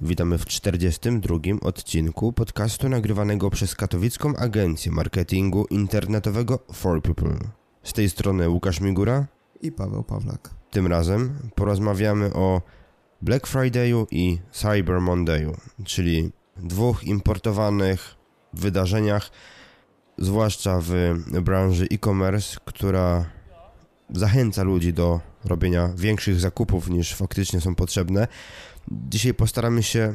Witamy w 42. odcinku podcastu nagrywanego przez katowicką agencję marketingu internetowego For People. Z tej strony Łukasz Migura i Paweł Pawlak. Tym razem porozmawiamy o Black Friday'u i Cyber Monday'u, czyli dwóch importowanych wydarzeniach, zwłaszcza w branży e-commerce, która zachęca ludzi do robienia większych zakupów niż faktycznie są potrzebne. Dzisiaj postaramy się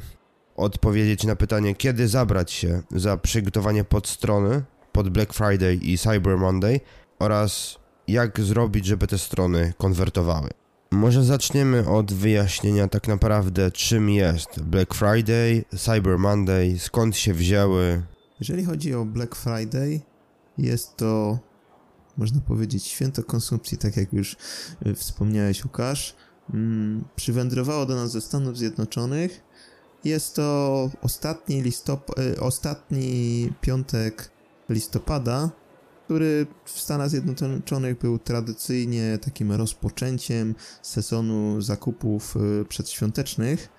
odpowiedzieć na pytanie, kiedy zabrać się za przygotowanie podstrony pod Black Friday i Cyber Monday oraz jak zrobić, żeby te strony konwertowały. Może zaczniemy od wyjaśnienia tak naprawdę, czym jest Black Friday, Cyber Monday, skąd się wzięły. Jeżeli chodzi o Black Friday, jest to, można powiedzieć, święto konsumpcji, tak jak już y, wspomniałeś, Łukasz. Mm, przywędrowało do nas ze Stanów Zjednoczonych. Jest to ostatni, listop y, ostatni piątek listopada, który w Stanach Zjednoczonych był tradycyjnie takim rozpoczęciem sezonu zakupów y, przedświątecznych.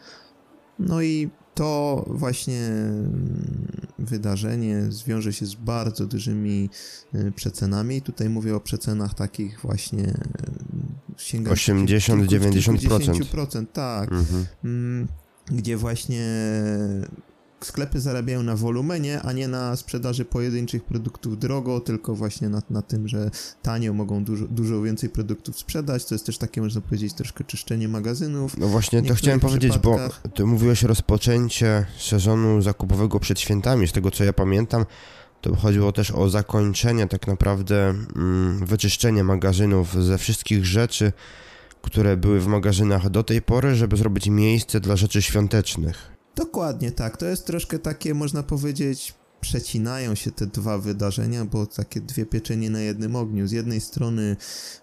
No i to właśnie mm, wydarzenie zwiąże się z bardzo dużymi y, przecenami. Tutaj mówię o przecenach takich właśnie sięgających 80-90%. Tak. Mhm. Mm, gdzie właśnie sklepy zarabiają na wolumenie, a nie na sprzedaży pojedynczych produktów drogo, tylko właśnie na, na tym, że tanio mogą dużo, dużo więcej produktów sprzedać. To jest też takie, można powiedzieć, troszkę czyszczenie magazynów. No właśnie, to chciałem powiedzieć, bo ty mówiłeś rozpoczęcie sezonu zakupowego przed świętami, z tego co ja pamiętam. To chodziło też o zakończenie, tak naprawdę mm, wyczyszczenie magazynów ze wszystkich rzeczy, które były w magazynach do tej pory, żeby zrobić miejsce dla rzeczy świątecznych. Dokładnie tak. To jest troszkę takie, można powiedzieć, przecinają się te dwa wydarzenia, bo takie dwie pieczenie na jednym ogniu. Z jednej strony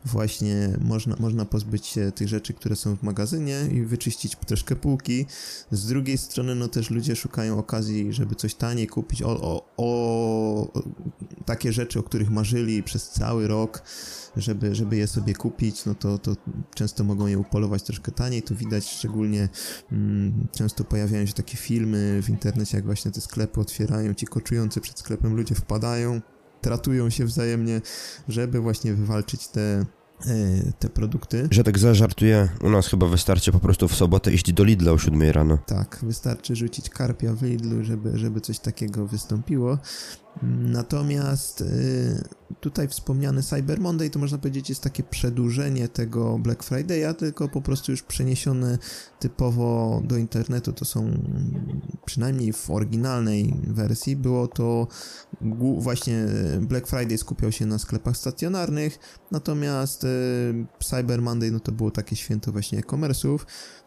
właśnie można, można pozbyć się tych rzeczy, które są w magazynie i wyczyścić troszkę półki. Z drugiej strony no też ludzie szukają okazji, żeby coś taniej kupić, o, o, o takie rzeczy, o których marzyli przez cały rok żeby, żeby je sobie kupić, no to, to często mogą je upolować troszkę taniej. Tu widać szczególnie mm, często pojawiają się takie filmy w internecie, jak właśnie te sklepy otwierają, ci koczujący przed sklepem ludzie wpadają, tratują się wzajemnie, żeby właśnie wywalczyć te E, te produkty. Że tak zażartuję, u nas chyba wystarczy po prostu w sobotę iść do Lidla o 7 rano. Tak, wystarczy rzucić karpia w Lidlu, żeby, żeby coś takiego wystąpiło. Natomiast y, tutaj wspomniany Cyber Monday to można powiedzieć jest takie przedłużenie tego Black Friday'a, tylko po prostu już przeniesione typowo do internetu. To są przynajmniej w oryginalnej wersji było to właśnie Black Friday skupiał się na sklepach stacjonarnych, natomiast y, Cyber Monday no to było takie święto właśnie e-commerce'ów.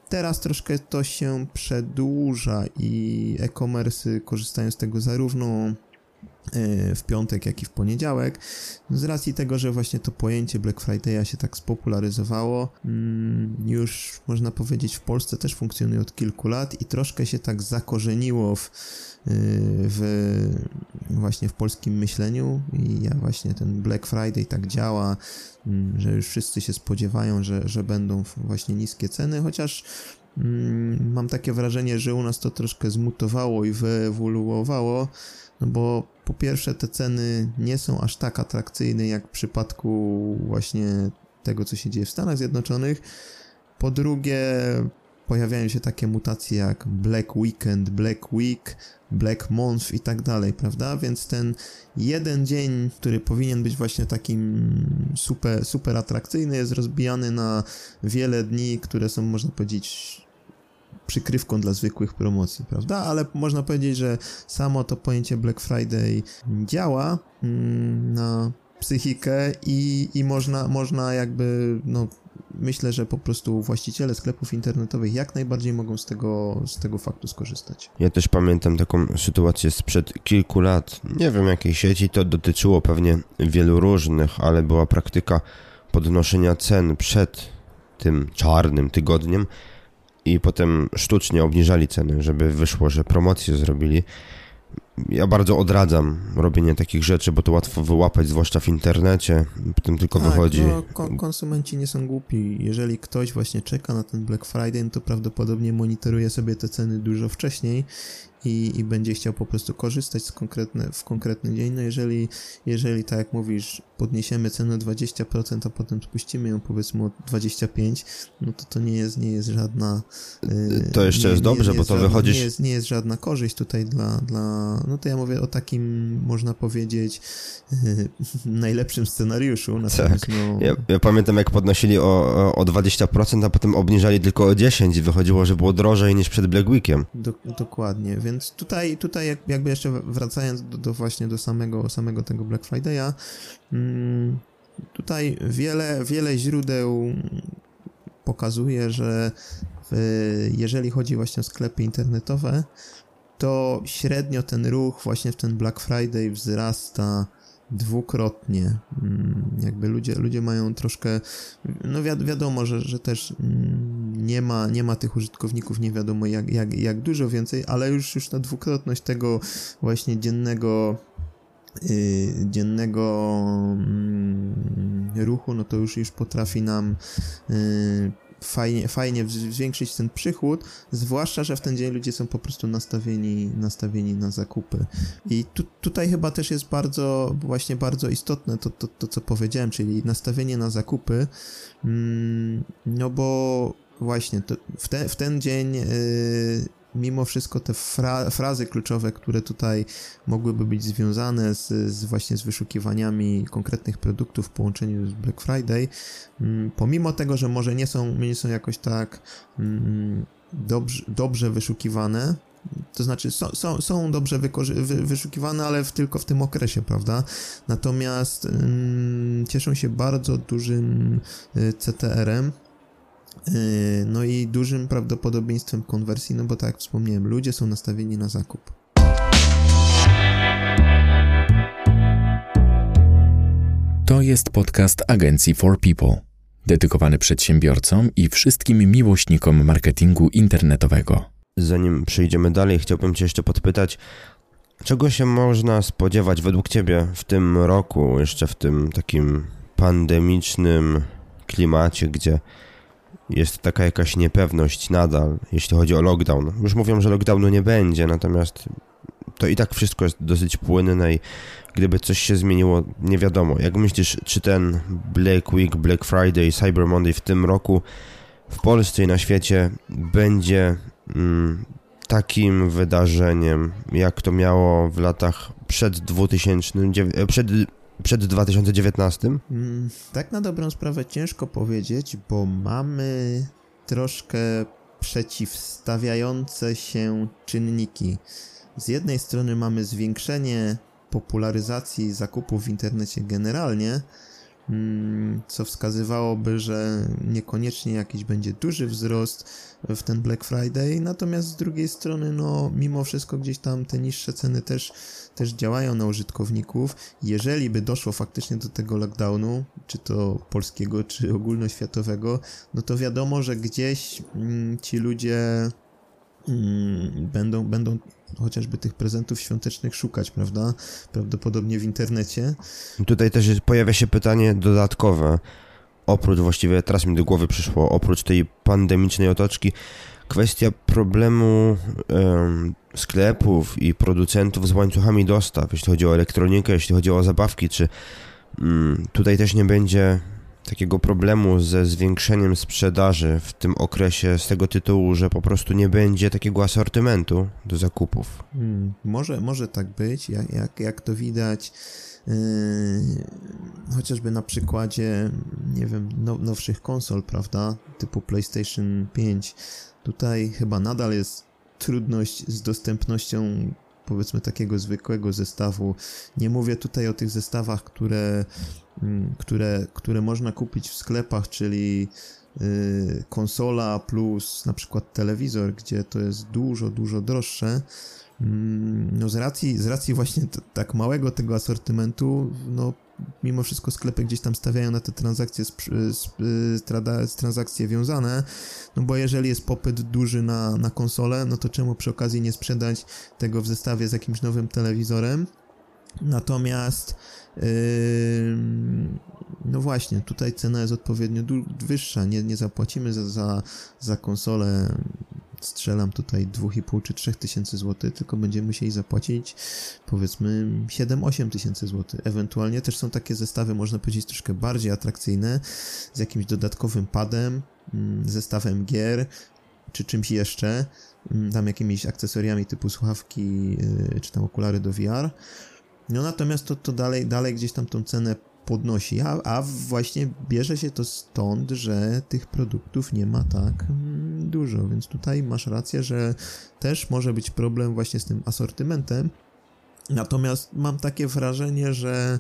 Teraz troszkę to się przedłuża i e-commerce korzystają z tego zarówno w piątek, jak i w poniedziałek. Z racji tego, że właśnie to pojęcie Black Friday'a się tak spopularyzowało, mm, już można powiedzieć w Polsce też funkcjonuje od kilku lat i troszkę się tak zakorzeniło w, e, w właśnie w polskim myśleniu i ja właśnie ten Black Friday tak działa, mm, że już wszyscy się spodziewają, że, że będą właśnie niskie ceny, chociaż mam takie wrażenie, że u nas to troszkę zmutowało i wyewoluowało, no bo po pierwsze te ceny nie są aż tak atrakcyjne jak w przypadku właśnie tego, co się dzieje w Stanach Zjednoczonych. Po drugie, pojawiają się takie mutacje jak Black Weekend, Black Week, Black Month i tak dalej, prawda? Więc ten jeden dzień, który powinien być właśnie takim super, super atrakcyjny, jest rozbijany na wiele dni, które są, można powiedzieć, przykrywką dla zwykłych promocji, prawda? Ale można powiedzieć, że samo to pojęcie Black Friday działa mm, na psychikę i, i można, można jakby no, myślę, że po prostu właściciele sklepów internetowych jak najbardziej mogą z tego, z tego faktu skorzystać. Ja też pamiętam taką sytuację sprzed kilku lat. Nie wiem jakiej sieci to dotyczyło pewnie wielu różnych, ale była praktyka podnoszenia cen przed tym czarnym tygodniem i potem sztucznie obniżali ceny, żeby wyszło, że promocję zrobili ja bardzo odradzam robienie takich rzeczy, bo to łatwo wyłapać, zwłaszcza w internecie. Potem tylko tak, wychodzi. No, konsumenci nie są głupi. Jeżeli ktoś właśnie czeka na ten Black Friday, no to prawdopodobnie monitoruje sobie te ceny dużo wcześniej i, i będzie chciał po prostu korzystać z konkretne, w konkretny dzień. No jeżeli, jeżeli tak jak mówisz, podniesiemy cenę o 20%, a potem spuścimy ją powiedzmy o 25%, no to to nie jest, nie jest żadna... Yy, to jeszcze nie, jest dobrze, bo to żadna, wychodzisz... Nie jest, nie jest żadna korzyść tutaj dla, dla... No to ja mówię o takim, można powiedzieć, yy, najlepszym scenariuszu. Natomiast tak. no... Ja, ja, pamiętam, jak podnosili o, o 20%, a potem obniżali tylko o 10% i wychodziło, że było drożej niż przed Black Weekiem. Do, dokładnie, więc tutaj, tutaj jakby jeszcze wracając do, do właśnie do samego, samego tego Black Friday'a, mm, tutaj wiele, wiele źródeł pokazuje, że w, jeżeli chodzi właśnie o sklepy internetowe, to średnio ten ruch właśnie w ten Black Friday wzrasta dwukrotnie. Mm, jakby ludzie, ludzie mają troszkę, no wi wiadomo, że, że też mm, nie ma, nie ma tych użytkowników, nie wiadomo jak, jak, jak dużo więcej, ale już, już ta dwukrotność tego właśnie dziennego Yy, dziennego yy, ruchu, no to już już potrafi nam yy, fajnie, fajnie zwiększyć ten przychód, zwłaszcza, że w ten dzień ludzie są po prostu nastawieni, nastawieni na zakupy. I tu, tutaj chyba też jest bardzo, właśnie bardzo istotne to, to, to co powiedziałem, czyli nastawienie na zakupy, mm, no bo właśnie w, te, w ten dzień yy, mimo wszystko te fra frazy kluczowe, które tutaj mogłyby być związane z, z, właśnie z wyszukiwaniami konkretnych produktów w połączeniu z Black Friday, mm, pomimo tego, że może nie są, nie są jakoś tak mm, dobrze, dobrze wyszukiwane, to znaczy są, są, są dobrze wy, wyszukiwane, ale w, tylko w tym okresie, prawda? Natomiast mm, cieszą się bardzo dużym y, CTR-em, no i dużym prawdopodobieństwem konwersji, no bo tak jak wspomniałem, ludzie są nastawieni na zakup. To jest podcast agencji For People, dedykowany przedsiębiorcom i wszystkim miłośnikom marketingu internetowego. Zanim przejdziemy dalej, chciałbym Cię jeszcze podpytać, czego się można spodziewać według Ciebie w tym roku, jeszcze w tym takim pandemicznym klimacie, gdzie jest taka jakaś niepewność nadal, jeśli chodzi o lockdown. Już mówią, że lockdownu nie będzie, natomiast to i tak wszystko jest dosyć płynne i gdyby coś się zmieniło, nie wiadomo. Jak myślisz, czy ten Black Week, Black Friday, Cyber Monday w tym roku w Polsce i na świecie będzie mm, takim wydarzeniem, jak to miało w latach przed 2000, przed przed 2019? Mm, tak na dobrą sprawę ciężko powiedzieć, bo mamy troszkę przeciwstawiające się czynniki. Z jednej strony mamy zwiększenie popularyzacji zakupów w internecie generalnie, Mm, co wskazywałoby, że niekoniecznie jakiś będzie duży wzrost w ten Black Friday, natomiast z drugiej strony, no mimo wszystko gdzieś tam te niższe ceny też, też działają na użytkowników. Jeżeli by doszło faktycznie do tego lockdownu, czy to polskiego, czy ogólnoświatowego, no to wiadomo, że gdzieś mm, ci ludzie mm, będą, będą chociażby tych prezentów świątecznych szukać, prawda? Prawdopodobnie w internecie. Tutaj też pojawia się pytanie dodatkowe. Oprócz właściwie, teraz mi do głowy przyszło, oprócz tej pandemicznej otoczki, kwestia problemu um, sklepów i producentów z łańcuchami dostaw, jeśli chodzi o elektronikę, jeśli chodzi o zabawki, czy um, tutaj też nie będzie takiego problemu ze zwiększeniem sprzedaży w tym okresie z tego tytułu, że po prostu nie będzie takiego asortymentu do zakupów. Hmm, może, może tak być, jak, jak, jak to widać. Yy, chociażby na przykładzie, nie wiem, now, nowszych konsol, prawda, typu PlayStation 5. Tutaj chyba nadal jest trudność z dostępnością powiedzmy takiego zwykłego zestawu. Nie mówię tutaj o tych zestawach, które, mm, które, które można kupić w sklepach, czyli y, konsola plus na przykład telewizor, gdzie to jest dużo, dużo droższe, no z racji, z racji właśnie tak małego tego asortymentu, no mimo wszystko sklepy gdzieś tam stawiają na te transakcje, z, transakcje wiązane, no bo jeżeli jest popyt duży na, na konsolę, no to czemu przy okazji nie sprzedać tego w zestawie z jakimś nowym telewizorem? Natomiast yy, no właśnie, tutaj cena jest odpowiednio wyższa, nie, nie zapłacimy za, za, za konsolę strzelam tutaj 2,5 czy 3 tysięcy złotych, tylko będziemy musieli zapłacić powiedzmy 7-8 tysięcy złotych. Ewentualnie też są takie zestawy, można powiedzieć, troszkę bardziej atrakcyjne, z jakimś dodatkowym padem, mm, zestawem gier, czy czymś jeszcze, mm, tam jakimiś akcesoriami typu słuchawki, y, czy tam okulary do VR. No natomiast to, to dalej, dalej gdzieś tam tą cenę podnosi, a, a właśnie bierze się to stąd, że tych produktów nie ma tak mm, dużo, więc tutaj masz rację, że też może być problem właśnie z tym asortymentem. Natomiast mam takie wrażenie, że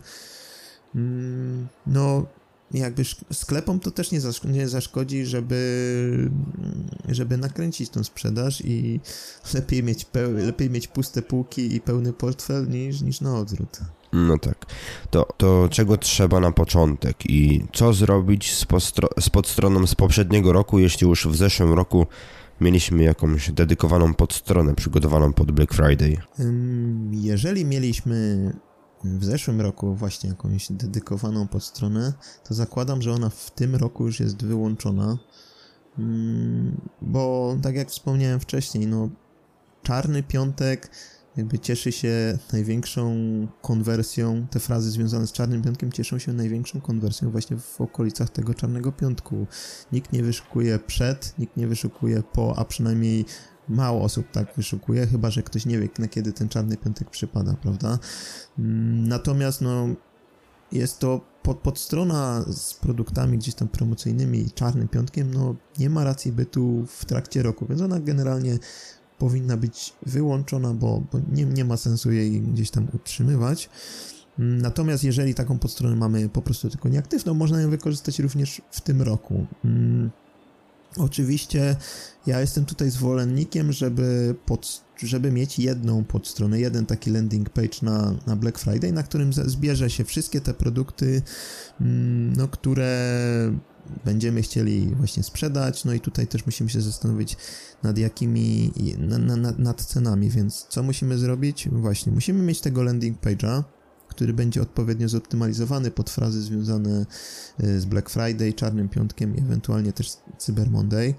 mm, no jakby sklepom to też nie, zaszk nie zaszkodzi, żeby, żeby nakręcić tą sprzedaż i lepiej mieć, lepiej mieć puste półki i pełny portfel niż, niż na odwrót. No tak. To, to czego trzeba na początek i co zrobić z, z podstroną z poprzedniego roku, jeśli już w zeszłym roku mieliśmy jakąś dedykowaną podstronę przygotowaną pod Black Friday? Jeżeli mieliśmy w zeszłym roku właśnie jakąś dedykowaną podstronę, to zakładam, że ona w tym roku już jest wyłączona, bo tak jak wspomniałem wcześniej, no czarny piątek jakby cieszy się największą konwersją, te frazy związane z Czarnym Piątkiem cieszą się największą konwersją właśnie w okolicach tego Czarnego Piątku. Nikt nie wyszukuje przed, nikt nie wyszukuje po, a przynajmniej mało osób tak wyszukuje, chyba że ktoś nie wie, na kiedy ten Czarny Piątek przypada, prawda? Mm, natomiast no jest to pod, podstrona z produktami gdzieś tam promocyjnymi czarnym piątkiem, no nie ma racji bytu w trakcie roku, więc ona generalnie powinna być wyłączona, bo, bo nie, nie ma sensu jej gdzieś tam utrzymywać. Natomiast jeżeli taką podstronę mamy po prostu tylko nieaktywną, można ją wykorzystać również w tym roku. Hmm. Oczywiście ja jestem tutaj zwolennikiem, żeby, pod, żeby mieć jedną podstronę, jeden taki landing page na, na Black Friday, na którym zbierze się wszystkie te produkty, mm, no, które będziemy chcieli właśnie sprzedać, no i tutaj też musimy się zastanowić nad jakimi, na, na, nad cenami, więc co musimy zrobić? Właśnie, musimy mieć tego landing page'a, który będzie odpowiednio zoptymalizowany pod frazy związane e, z Black Friday, Czarnym Piątkiem i ewentualnie też Cyber Monday.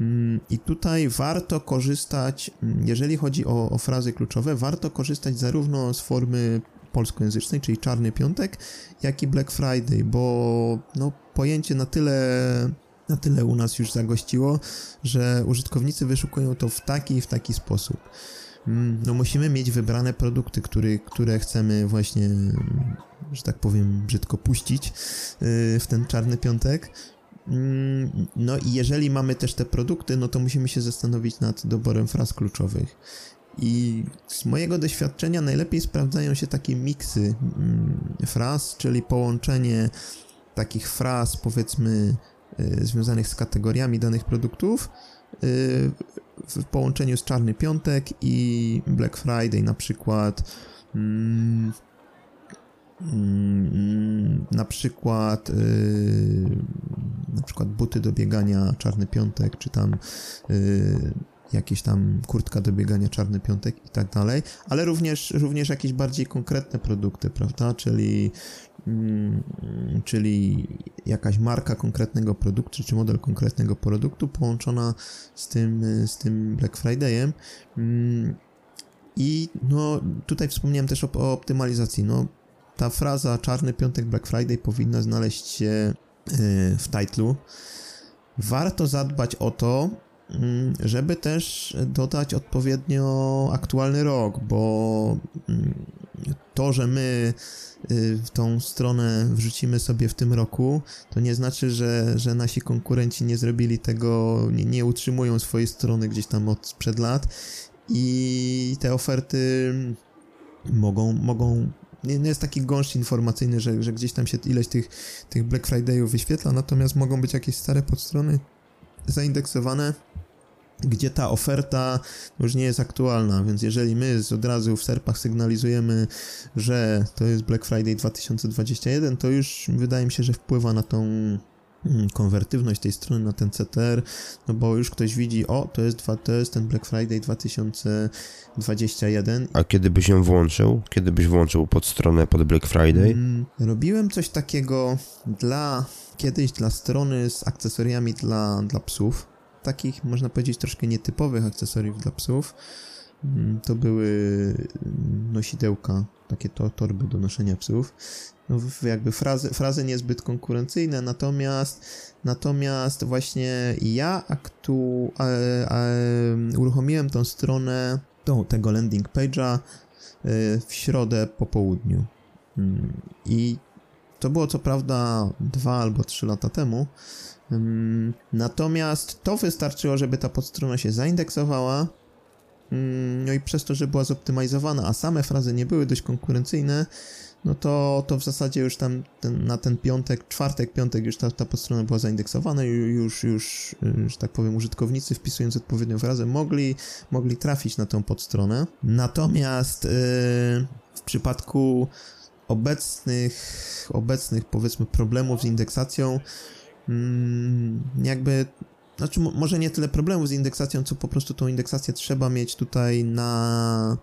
Mm, I tutaj warto korzystać, mm, jeżeli chodzi o, o frazy kluczowe, warto korzystać zarówno z formy polskojęzycznej, czyli Czarny Piątek, jak i Black Friday, bo no, pojęcie na tyle na tyle u nas już zagościło, że użytkownicy wyszukują to w taki i w taki sposób. Mm, no musimy mieć wybrane produkty, który, które chcemy właśnie, że tak powiem, brzydko puścić y, w ten czarny piątek. Mm, no i jeżeli mamy też te produkty, no to musimy się zastanowić nad doborem fraz kluczowych. I z mojego doświadczenia najlepiej sprawdzają się takie miksy mm, fraz, czyli połączenie takich fraz, powiedzmy, y, związanych z kategoriami danych produktów y, w połączeniu z Czarny Piątek i Black Friday na przykład. Mm, mm, na przykład yy, na przykład buty do biegania Czarny Piątek, czy tam jakieś tam kurtka do biegania Czarny Piątek i tak dalej, ale również, również jakieś bardziej konkretne produkty, prawda, czyli mm, czyli jakaś marka konkretnego produktu, czy model konkretnego produktu połączona z tym, z tym Black Fridayem. Mm, i no tutaj wspomniałem też o, o optymalizacji, no ta fraza Czarny Piątek Black Friday powinna znaleźć się y, w titlu. Warto zadbać o to, żeby też dodać odpowiednio aktualny rok, bo mm, to, że my y, tą stronę wrzucimy sobie w tym roku, to nie znaczy, że, że nasi konkurenci nie zrobili tego, nie, nie utrzymują swojej strony gdzieś tam od sprzed lat. I te oferty mogą, mogą nie, nie jest taki gąszcz informacyjny, że, że gdzieś tam się ileś tych, tych Black Friday'ów wyświetla, natomiast mogą być jakieś stare podstrony zaindeksowane, gdzie ta oferta już nie jest aktualna, więc jeżeli my od razu w serpach sygnalizujemy, że to jest Black Friday 2021, to już wydaje mi się, że wpływa na tą mm, konwertywność tej strony na ten CTR, no bo już ktoś widzi, o, to jest, dwa, to jest ten Black Friday 2021. A kiedy byś ją włączył? Kiedy byś włączył pod stronę pod Black Friday? Mm, robiłem coś takiego dla, kiedyś dla strony z akcesoriami dla, dla psów, takich, można powiedzieć, troszkę nietypowych akcesoriów dla psów. Mm, to były mm, nosidełka, takie to, torby do noszenia psów. No, jakby frazy, frazy niezbyt konkurencyjne, natomiast natomiast właśnie ja aktu, uruchomiłem tą stronę, tą, tego landing page'a y, w środę po południu. Mm, I to było co prawda dwa albo trzy lata temu, Natomiast to wystarczyło, żeby ta podstrona się zaindeksowała, no i przez to, że była zoptymalizowana, a same frazy nie były dość konkurencyjne, no to, to w zasadzie już tam ten, na ten piątek, czwartek, piątek już ta, ta podstrona była zaindeksowana i już, już, y, że tak powiem, użytkownicy wpisując odpowiednią frazę mogli, mogli trafić na tą podstronę. Natomiast yy, w przypadku obecnych, obecnych powiedzmy problemów z indeksacją, jakby znaczy, może nie tyle problemów z indeksacją, co po prostu tą indeksację trzeba mieć tutaj na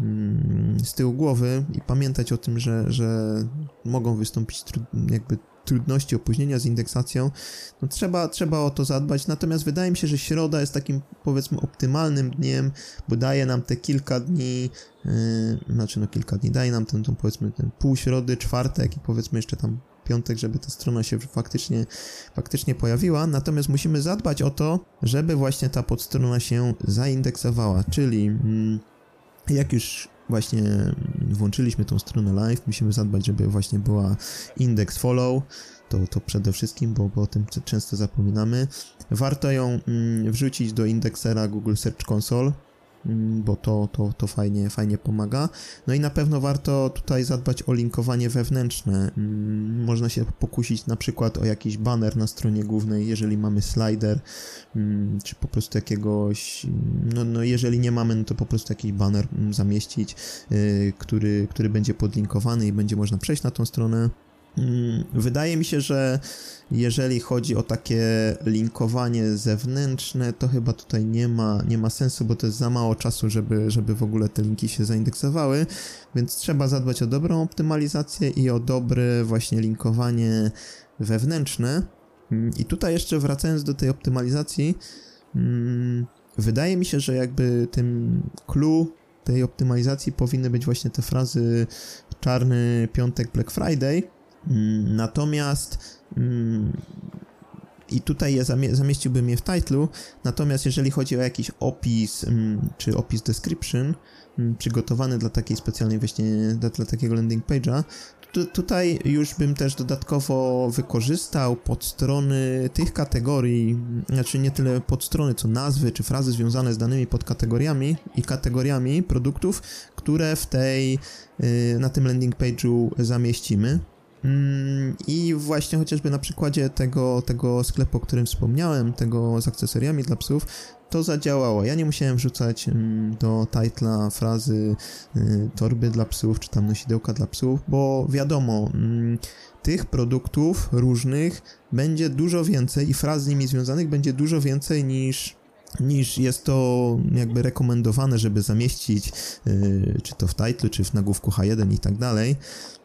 mm, z tyłu głowy i pamiętać o tym, że, że mogą wystąpić jakby trudności, opóźnienia z indeksacją. No trzeba, trzeba o to zadbać, natomiast wydaje mi się, że środa jest takim powiedzmy optymalnym dniem, bo daje nam te kilka dni, yy, znaczy no kilka dni, daje nam ten, ten powiedzmy ten pół środy, czwartek i powiedzmy jeszcze tam piątek, żeby ta strona się faktycznie, faktycznie pojawiła, natomiast musimy zadbać o to, żeby właśnie ta podstrona się zaindeksowała, czyli mm, jak już właśnie włączyliśmy tą stronę live, musimy zadbać, żeby właśnie była index follow, to, to przede wszystkim, bo, bo o tym często zapominamy. Warto ją mm, wrzucić do indeksera Google Search Console, bo to, to, to fajnie, fajnie pomaga. No i na pewno warto tutaj zadbać o linkowanie wewnętrzne. Mm, można się pokusić na przykład o jakiś banner na stronie głównej, jeżeli mamy slider, mm, czy po prostu jakiegoś, no, no jeżeli nie mamy, no to po prostu jakiś banner zamieścić, y, który, który będzie podlinkowany i będzie można przejść na tą stronę. Wydaje mi się, że jeżeli chodzi o takie linkowanie zewnętrzne, to chyba tutaj nie ma, nie ma sensu, bo to jest za mało czasu, żeby, żeby w ogóle te linki się zaindeksowały, więc trzeba zadbać o dobrą optymalizację i o dobre właśnie linkowanie wewnętrzne. I tutaj jeszcze wracając do tej optymalizacji, mm, wydaje mi się, że jakby tym clue tej optymalizacji powinny być właśnie te frazy czarny piątek Black Friday, mm, Natomiast Mm, i tutaj zamie zamieściłbym je w titlu, natomiast jeżeli chodzi o jakiś opis, mm, czy opis description, mm, przygotowany dla takiej specjalnej właśnie, dla takiego landing page'a, tutaj już bym też dodatkowo wykorzystał podstrony tych kategorii, znaczy nie tyle podstrony, co nazwy czy frazy związane z danymi podkategoriami i kategoriami produktów, które w tej, y, na tym landing page'u zamieścimy. Mm, I właśnie chociażby na przykładzie tego, tego sklepu, o którym wspomniałem, tego z akcesoriami dla psów, to zadziałało. Ja nie musiałem wrzucać mm, do titla frazy y, torby dla psów, czy tam nosidełka dla psów, bo wiadomo, mm, tych produktów różnych będzie dużo więcej i fraz z nimi związanych będzie dużo więcej niż niż jest to jakby rekomendowane, żeby zamieścić yy, czy to w title, czy w nagłówku H1 i tak dalej.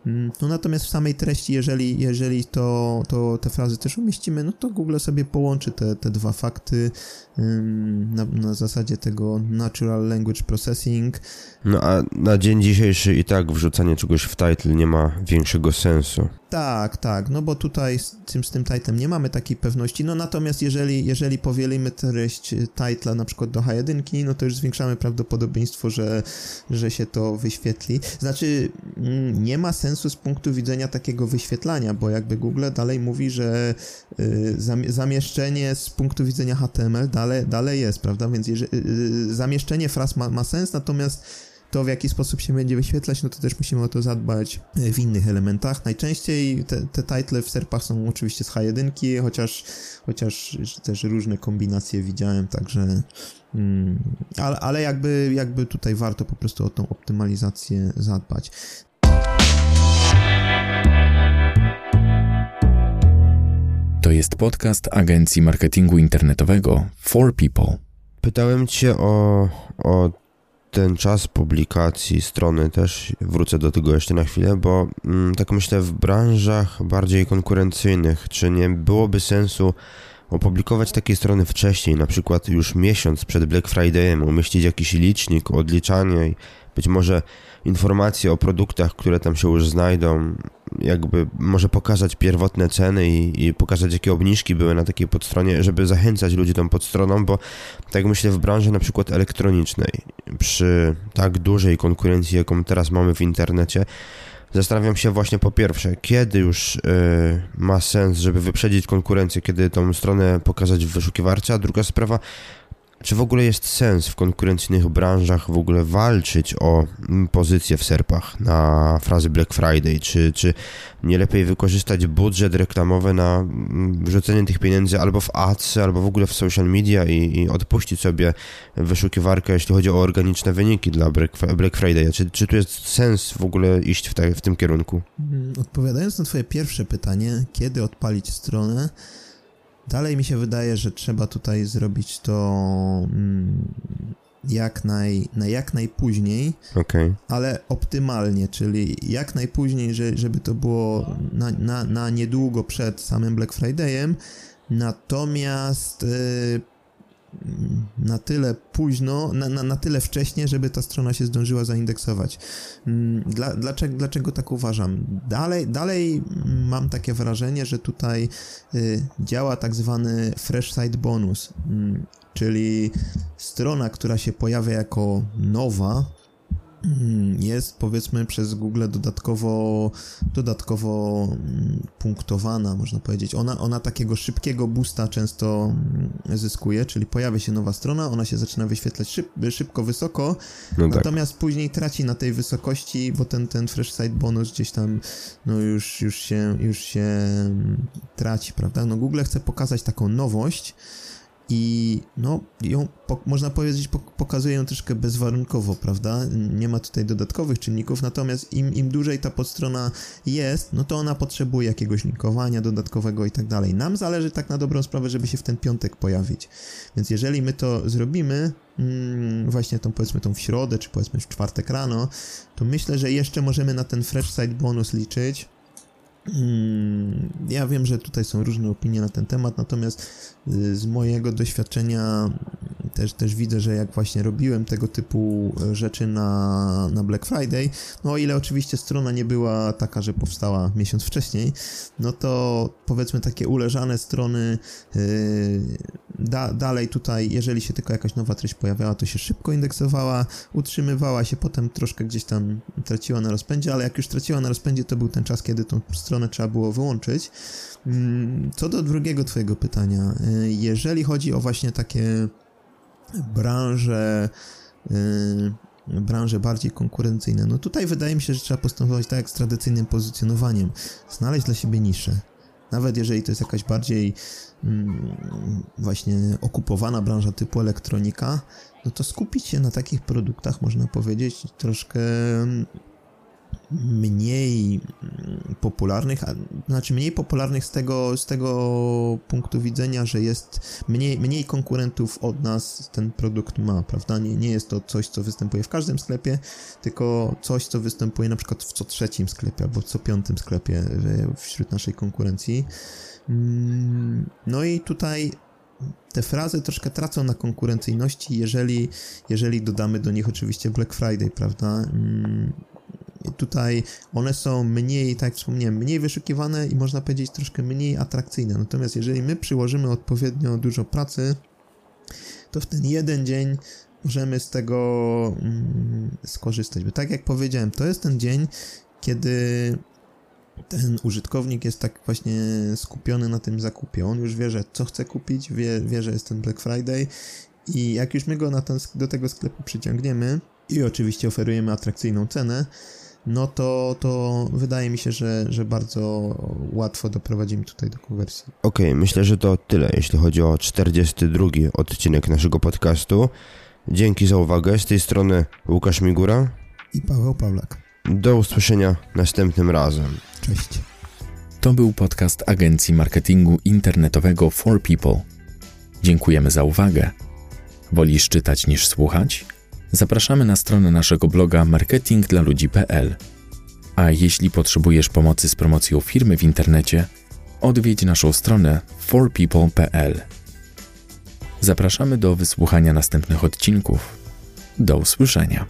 Mm, no natomiast w samej treści, jeżeli, jeżeli to, to te frazy też umieścimy, no to Google sobie połączy te, te dwa fakty na, na zasadzie tego Natural Language Processing. No a na dzień dzisiejszy i tak wrzucanie czegoś w title nie ma większego sensu. Tak, tak, no bo tutaj z tym, z tym titlem nie mamy takiej pewności, no natomiast jeżeli, jeżeli powielimy treść titla na przykład do H1, no to już zwiększamy prawdopodobieństwo, że, że się to wyświetli. Znaczy, mm, nie ma sensu z punktu widzenia takiego wyświetlania, bo jakby Google dalej mówi, że y, zamieszczenie z punktu widzenia HTML dalej, dalej jest, prawda, więc jeżeli, y, zamieszczenie fraz ma, ma sens, natomiast to w jaki sposób się będzie wyświetlać, no to też musimy o to zadbać w innych elementach. Najczęściej te, te title w serpach są oczywiście z H1, chociaż, chociaż też różne kombinacje widziałem, także mm, ale, ale jakby, jakby tutaj warto po prostu o tą optymalizację zadbać. To jest podcast agencji marketingu internetowego For People. Pytałem Cię o, o ten czas publikacji strony też, wrócę do tego jeszcze na chwilę, bo mm, tak myślę w branżach bardziej konkurencyjnych, czy nie byłoby sensu opublikować takiej strony wcześniej, na przykład już miesiąc przed Black Fridayem, umieścić jakiś licznik, odliczanie i być może informacje o produktach, które tam się już znajdą, jakby może pokazać pierwotne ceny i, i pokazać jakie obniżki były na takiej podstronie, żeby zachęcać ludzi tą podstroną, bo tak myślę w branży na przykład elektronicznej, przy tak dużej konkurencji, jaką teraz mamy w internecie, Zastanawiam się właśnie po pierwsze, kiedy już yy, ma sens, żeby wyprzedzić konkurencję, kiedy tą stronę pokazać w wyszukiwarce, a druga sprawa, czy w ogóle jest sens w konkurencyjnych branżach w ogóle walczyć o mm, pozycję w serpach na frazy Black Friday? Czy, czy nie lepiej wykorzystać budżet reklamowy na mm, wrzucenie tych pieniędzy albo w ads, albo w ogóle w social media i, i odpuścić sobie wyszukiwarkę, jeśli chodzi o organiczne wyniki dla Black Friday? Czy, czy tu jest sens w ogóle iść w, te, w tym kierunku? Mm, odpowiadając na Twoje pierwsze pytanie, kiedy odpalić stronę? Dalej mi się wydaje, że trzeba tutaj zrobić to mm, jak, naj, na jak najpóźniej, okay. ale optymalnie, czyli jak najpóźniej, że, żeby to było na, na, na niedługo przed samym Black Friday'em, natomiast yy, na tyle późno, na, na, na, tyle wcześnie, żeby ta strona się zdążyła zaindeksować. Mm, dla, dlaczego, dlaczego tak uważam? Dalej, dalej mam takie wrażenie, że tutaj y, działa tak zwany fresh site bonus, y, czyli strona, która się pojawia jako nowa, Mm, jest powiedzmy przez Google dodatkowo, dodatkowo mm, punktowana, można powiedzieć. Ona, ona takiego szybkiego boosta często mm, zyskuje, czyli pojawia się nowa strona, ona się zaczyna wyświetlać szyb, szybko, wysoko, no tak. natomiast później traci na tej wysokości, bo ten, ten fresh site bonus gdzieś tam no już, już, się, już się traci, prawda? No Google chce pokazać taką nowość, i no, ją po, można powiedzieć, pokazuje ją troszkę bezwarunkowo, prawda? Nie ma tutaj dodatkowych czynników, natomiast im, im dłużej ta podstrona jest, no to ona potrzebuje jakiegoś linkowania dodatkowego i tak dalej. Nam zależy tak na dobrą sprawę, żeby się w ten piątek pojawić. Więc jeżeli my to zrobimy, mm, właśnie tą powiedzmy tą w środę, czy powiedzmy w czwartek rano, to myślę, że jeszcze możemy na ten fresh site bonus liczyć ja wiem, że tutaj są różne opinie na ten temat, natomiast y, z mojego doświadczenia też, też widzę, że jak właśnie robiłem tego typu rzeczy na, na Black Friday, no o ile oczywiście strona nie była taka, że powstała miesiąc wcześniej, no to powiedzmy takie uleżane strony yy, da, dalej tutaj, jeżeli się tylko jakaś nowa treść pojawiała, to się szybko indeksowała, utrzymywała się, potem troszkę gdzieś tam traciła na rozpędzie, ale jak już traciła na rozpędzie, to był ten czas, kiedy tą stronę trzeba było wyłączyć. Mm, co do drugiego twojego pytania, y, jeżeli chodzi o właśnie takie branże yy, branże bardziej konkurencyjne. No tutaj wydaje mi się, że trzeba postępować tak jak z tradycyjnym pozycjonowaniem. Znaleźć dla siebie niszę. Nawet jeżeli to jest jakaś bardziej mm, właśnie okupowana branża typu elektronika, no to skupić się na takich produktach, można powiedzieć, troszkę mniej popularnych, a, znaczy mniej popularnych z tego, z tego punktu widzenia, że jest mniej, mniej konkurentów od nas ten produkt ma, prawda? Nie, nie jest to coś, co występuje w każdym sklepie, tylko coś, co występuje na przykład w co trzecim sklepie albo co piątym sklepie wśród naszej konkurencji. Mm, no i tutaj te frazy troszkę tracą na konkurencyjności, jeżeli, jeżeli dodamy do nich oczywiście Black Friday, prawda? Tutaj one są mniej, tak jak wspomniałem, mniej wyszukiwane i można powiedzieć troszkę mniej atrakcyjne. Natomiast jeżeli my przyłożymy odpowiednio dużo pracy, to w ten jeden dzień możemy z tego mm, skorzystać. Bo tak jak powiedziałem, to jest ten dzień, kiedy ten użytkownik jest tak właśnie skupiony na tym zakupie. On już wie, że co chce kupić, wie, wie że jest ten Black Friday i jak już my go ten, do tego sklepu przyciągniemy, i oczywiście oferujemy atrakcyjną cenę, no to, to wydaje mi się, że, że bardzo łatwo doprowadzimy tutaj do konwersji. Okej, okay, myślę, że to tyle, jeśli chodzi o 42 odcinek naszego podcastu. Dzięki za uwagę. Z tej strony Łukasz Migura i Paweł Pawlak. Do usłyszenia następnym razem. Cześć. To był podcast agencji marketingu internetowego For People. Dziękujemy za uwagę. Wolisz czytać niż słuchać? Zapraszamy na stronę naszego bloga marketingdlaludzi.pl. A jeśli potrzebujesz pomocy z promocją firmy w internecie, odwiedź naszą stronę forpeople.pl. Zapraszamy do wysłuchania następnych odcinków. Do usłyszenia.